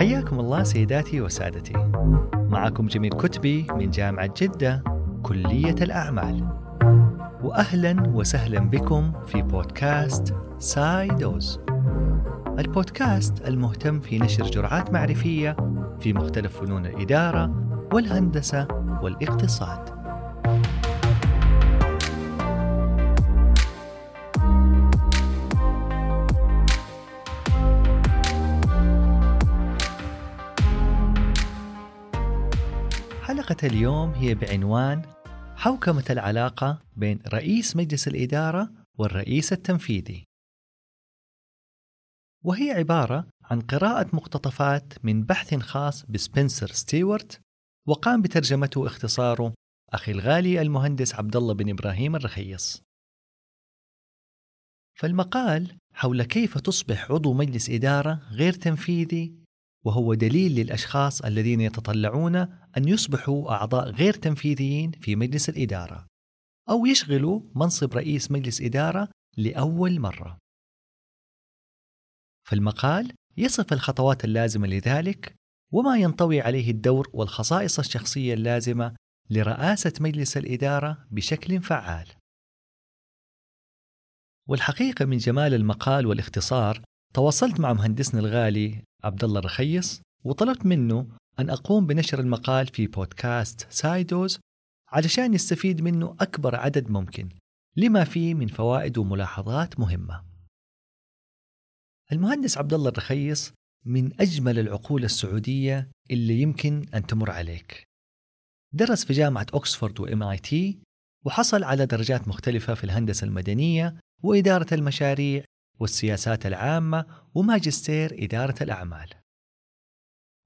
حياكم الله سيداتي وسادتي. معكم جميل كتبي من جامعة جدة كلية الأعمال. وأهلا وسهلا بكم في بودكاست سايدوز البودكاست المهتم في نشر جرعات معرفية في مختلف فنون الإدارة والهندسة والإقتصاد. اليوم هي بعنوان حوكمة العلاقة بين رئيس مجلس الإدارة والرئيس التنفيذي. وهي عبارة عن قراءة مقتطفات من بحث خاص بسبنسر ستيوارت وقام بترجمته واختصاره أخي الغالي المهندس عبد الله بن إبراهيم الرخيص. فالمقال حول كيف تصبح عضو مجلس إدارة غير تنفيذي وهو دليل للأشخاص الذين يتطلعون أن يصبحوا أعضاء غير تنفيذيين في مجلس الإدارة أو يشغلوا منصب رئيس مجلس إدارة لأول مرة. فالمقال يصف الخطوات اللازمة لذلك وما ينطوي عليه الدور والخصائص الشخصية اللازمة لرئاسة مجلس الإدارة بشكل فعال. والحقيقة من جمال المقال والاختصار تواصلت مع مهندسنا الغالي عبد الله الرخيص وطلبت منه أن أقوم بنشر المقال في بودكاست سايدوز علشان يستفيد منه أكبر عدد ممكن لما فيه من فوائد وملاحظات مهمة. المهندس عبد الله الرخيص من أجمل العقول السعودية اللي يمكن أن تمر عليك. درس في جامعة أكسفورد و MIT وحصل على درجات مختلفة في الهندسة المدنية وإدارة المشاريع والسياسات العامة وماجستير إدارة الأعمال.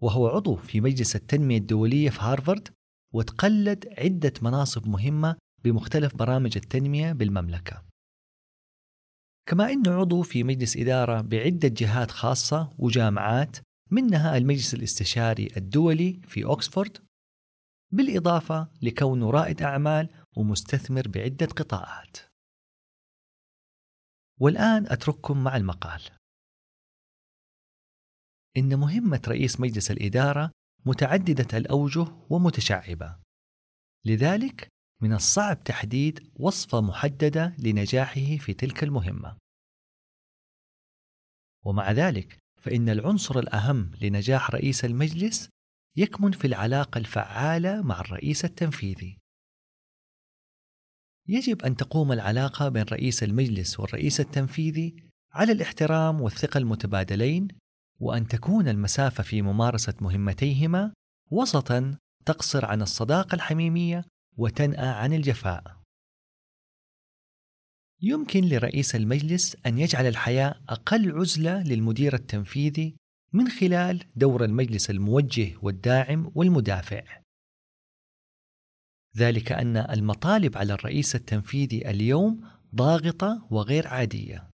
وهو عضو في مجلس التنمية الدولية في هارفارد وتقلد عدة مناصب مهمة بمختلف برامج التنمية بالمملكة. كما أنه عضو في مجلس إدارة بعدة جهات خاصة وجامعات منها المجلس الاستشاري الدولي في أكسفورد بالإضافة لكونه رائد أعمال ومستثمر بعدة قطاعات. والآن أترككم مع المقال. إن مهمة رئيس مجلس الإدارة متعددة الأوجه ومتشعبة. لذلك من الصعب تحديد وصفة محددة لنجاحه في تلك المهمة. ومع ذلك فإن العنصر الأهم لنجاح رئيس المجلس يكمن في العلاقة الفعالة مع الرئيس التنفيذي. يجب أن تقوم العلاقة بين رئيس المجلس والرئيس التنفيذي على الاحترام والثقة المتبادلين وأن تكون المسافة في ممارسة مهمتيهما وسطا تقصر عن الصداقة الحميمية وتنأى عن الجفاء. يمكن لرئيس المجلس أن يجعل الحياة أقل عزلة للمدير التنفيذي من خلال دور المجلس الموجه والداعم والمدافع. ذلك أن المطالب على الرئيس التنفيذي اليوم ضاغطة وغير عادية.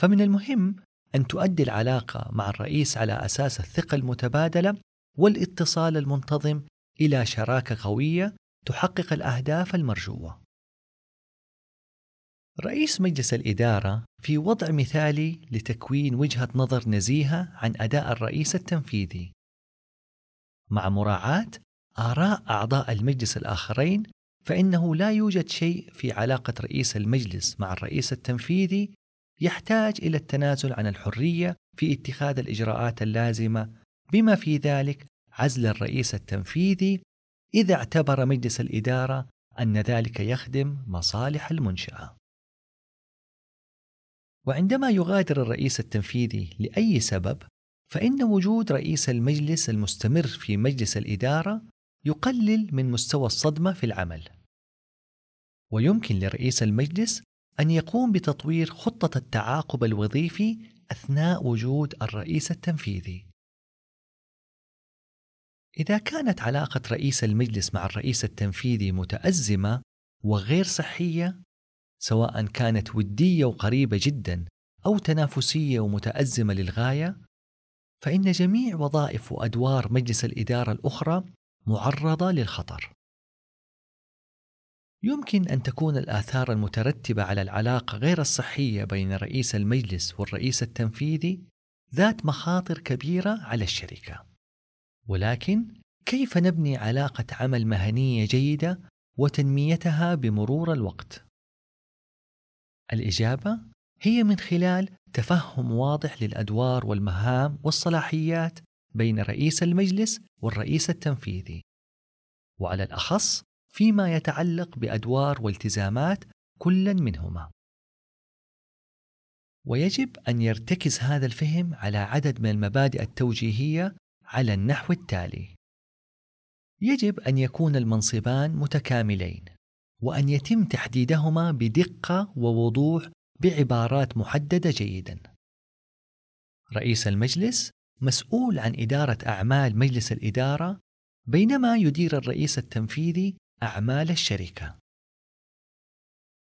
فمن المهم أن تؤدي العلاقة مع الرئيس على أساس الثقة المتبادلة والاتصال المنتظم إلى شراكة قوية تحقق الأهداف المرجوة. رئيس مجلس الإدارة في وضع مثالي لتكوين وجهة نظر نزيهة عن أداء الرئيس التنفيذي. مع مراعاة آراء أعضاء المجلس الآخرين فإنه لا يوجد شيء في علاقة رئيس المجلس مع الرئيس التنفيذي يحتاج إلى التنازل عن الحرية في اتخاذ الإجراءات اللازمة بما في ذلك عزل الرئيس التنفيذي إذا اعتبر مجلس الإدارة أن ذلك يخدم مصالح المنشأة. وعندما يغادر الرئيس التنفيذي لأي سبب فإن وجود رئيس المجلس المستمر في مجلس الإدارة يقلل من مستوى الصدمة في العمل. ويمكن لرئيس المجلس أن يقوم بتطوير خطة التعاقب الوظيفي أثناء وجود الرئيس التنفيذي. إذا كانت علاقة رئيس المجلس مع الرئيس التنفيذي متأزمة وغير صحية، سواء كانت ودية وقريبة جدا أو تنافسية ومتأزمة للغاية، فإن جميع وظائف وأدوار مجلس الإدارة الأخرى معرضة للخطر. يمكن أن تكون الآثار المترتبة على العلاقة غير الصحية بين رئيس المجلس والرئيس التنفيذي ذات مخاطر كبيرة على الشركة ولكن كيف نبني علاقة عمل مهنية جيدة وتنميتها بمرور الوقت؟ الإجابة هي من خلال تفهم واضح للأدوار والمهام والصلاحيات بين رئيس المجلس والرئيس التنفيذي. وعلى الأخص فيما يتعلق بأدوار والتزامات كل منهما. ويجب أن يرتكز هذا الفهم على عدد من المبادئ التوجيهية على النحو التالي. يجب أن يكون المنصبان متكاملين وأن يتم تحديدهما بدقة ووضوح بعبارات محددة جيدا. رئيس المجلس مسؤول عن إدارة أعمال مجلس الإدارة بينما يدير الرئيس التنفيذي أعمال الشركة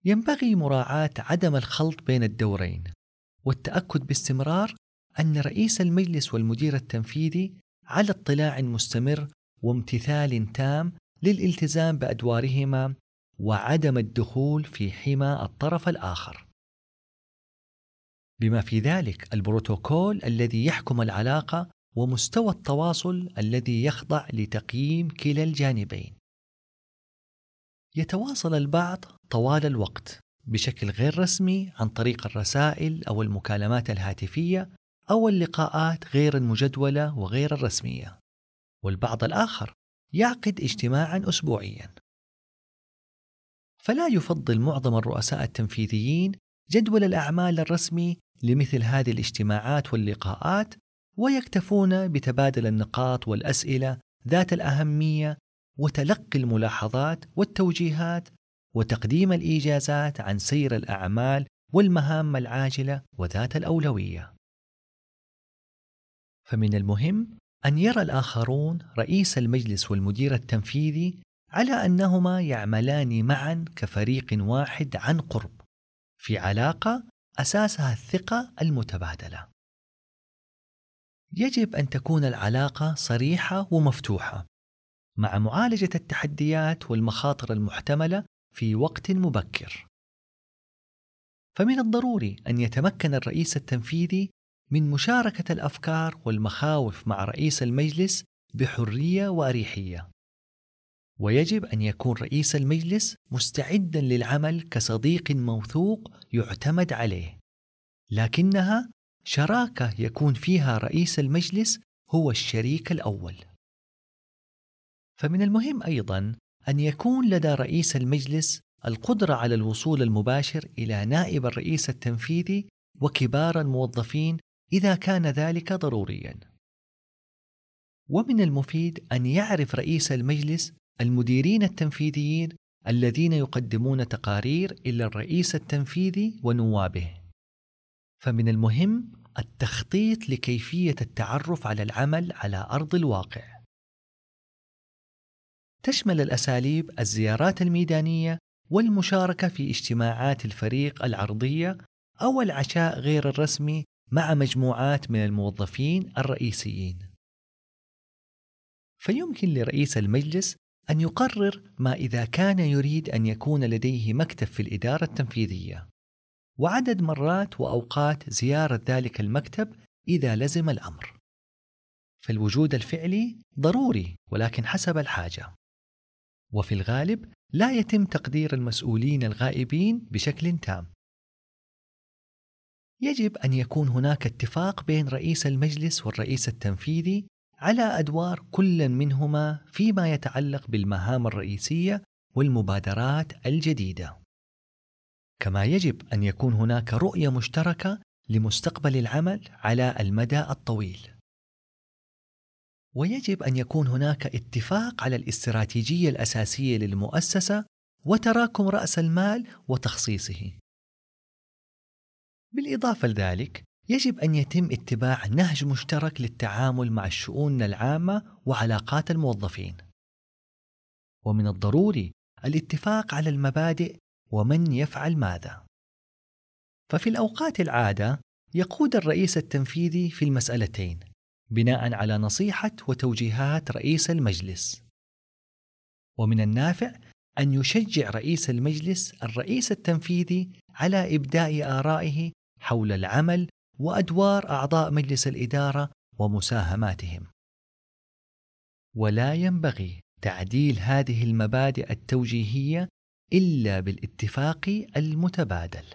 ينبغي مراعاة عدم الخلط بين الدورين والتأكد باستمرار أن رئيس المجلس والمدير التنفيذي على اطلاع مستمر وامتثال تام للالتزام بأدوارهما وعدم الدخول في حمى الطرف الآخر. بما في ذلك البروتوكول الذي يحكم العلاقة ومستوى التواصل الذي يخضع لتقييم كلا الجانبين. يتواصل البعض طوال الوقت بشكل غير رسمي عن طريق الرسائل أو المكالمات الهاتفية أو اللقاءات غير المجدولة وغير الرسمية والبعض الآخر يعقد اجتماعا اسبوعيا فلا يفضل معظم الرؤساء التنفيذيين جدول الأعمال الرسمي لمثل هذه الاجتماعات واللقاءات ويكتفون بتبادل النقاط والأسئلة ذات الأهمية وتلقي الملاحظات والتوجيهات وتقديم الإيجازات عن سير الأعمال والمهام العاجلة وذات الأولوية. فمن المهم أن يرى الآخرون رئيس المجلس والمدير التنفيذي على أنهما يعملان معا كفريق واحد عن قرب في علاقة أساسها الثقة المتبادلة. يجب أن تكون العلاقة صريحة ومفتوحة مع معالجة التحديات والمخاطر المحتملة في وقت مبكر. فمن الضروري أن يتمكن الرئيس التنفيذي من مشاركة الأفكار والمخاوف مع رئيس المجلس بحرية وأريحية. ويجب أن يكون رئيس المجلس مستعدا للعمل كصديق موثوق يعتمد عليه لكنها شراكة يكون فيها رئيس المجلس هو الشريك الأول فمن المهم أيضا أن يكون لدى رئيس المجلس القدرة على الوصول المباشر إلى نائب الرئيس التنفيذي وكبار الموظفين إذا كان ذلك ضروريا. ومن المفيد أن يعرف رئيس المجلس المديرين التنفيذيين الذين يقدمون تقارير إلى الرئيس التنفيذي ونوابه. فمن المهم التخطيط لكيفية التعرف على العمل على أرض الواقع. تشمل الأساليب الزيارات الميدانية والمشاركة في اجتماعات الفريق العرضية أو العشاء غير الرسمي مع مجموعات من الموظفين الرئيسيين. فيمكن لرئيس المجلس أن يقرر ما إذا كان يريد أن يكون لديه مكتب في الإدارة التنفيذية، وعدد مرات وأوقات زيارة ذلك المكتب إذا لزم الأمر. فالوجود الفعلي ضروري ولكن حسب الحاجة. وفي الغالب لا يتم تقدير المسؤولين الغائبين بشكل تام يجب أن يكون هناك اتفاق بين رئيس المجلس والرئيس التنفيذي على أدوار كل منهما فيما يتعلق بالمهام الرئيسية والمبادرات الجديدة. كما يجب أن يكون هناك رؤية مشتركة لمستقبل العمل على المدى الطويل. ويجب أن يكون هناك اتفاق على الاستراتيجية الأساسية للمؤسسة وتراكم رأس المال وتخصيصه. بالإضافة لذلك يجب أن يتم اتباع نهج مشترك للتعامل مع الشؤون العامة وعلاقات الموظفين ومن الضروري الاتفاق على المبادئ ومن يفعل ماذا ففي الأوقات العادة يقود الرئيس التنفيذي في المسألتين بناء على نصيحة وتوجيهات رئيس المجلس. ومن النافع أن يشجع رئيس المجلس الرئيس التنفيذي على إبداء آرائه حول العمل وأدوار أعضاء مجلس الإدارة ومساهماتهم ولا ينبغي تعديل هذه المبادئ التوجيهية إلا بالاتفاق المتبادل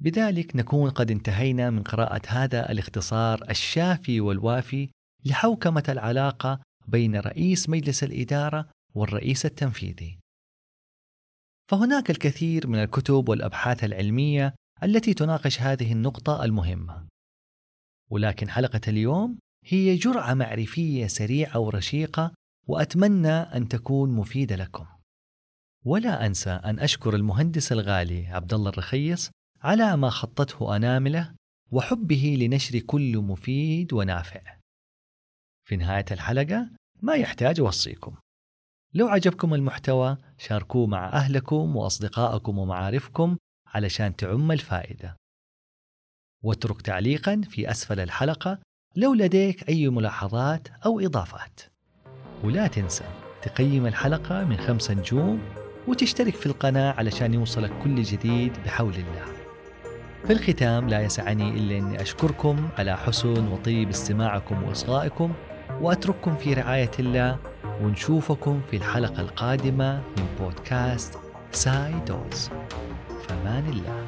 بذلك نكون قد انتهينا من قراءة هذا الاختصار الشافي والوافي لحوكمة العلاقة بين رئيس مجلس الإدارة والرئيس التنفيذي. فهناك الكثير من الكتب والأبحاث العلمية التي تناقش هذه النقطة المهمة. ولكن حلقة اليوم هي جرعة معرفية سريعة ورشيقة وأتمنى أن تكون مفيدة لكم. ولا أنسى أن أشكر المهندس الغالي عبد الله الرخيص على ما خطته أنامله وحبه لنشر كل مفيد ونافع. في نهاية الحلقة ما يحتاج أوصيكم. لو عجبكم المحتوى شاركوه مع أهلكم وأصدقائكم ومعارفكم علشان تعم الفائدة. واترك تعليقا في أسفل الحلقة لو لديك أي ملاحظات أو إضافات. ولا تنسى تقيم الحلقة من خمسة نجوم وتشترك في القناة علشان يوصلك كل جديد بحول الله. في الختام لا يسعني إلا أني أشكركم على حسن وطيب استماعكم وإصغائكم وأترككم في رعاية الله ونشوفكم في الحلقة القادمة من بودكاست ساي دوز أمان الله.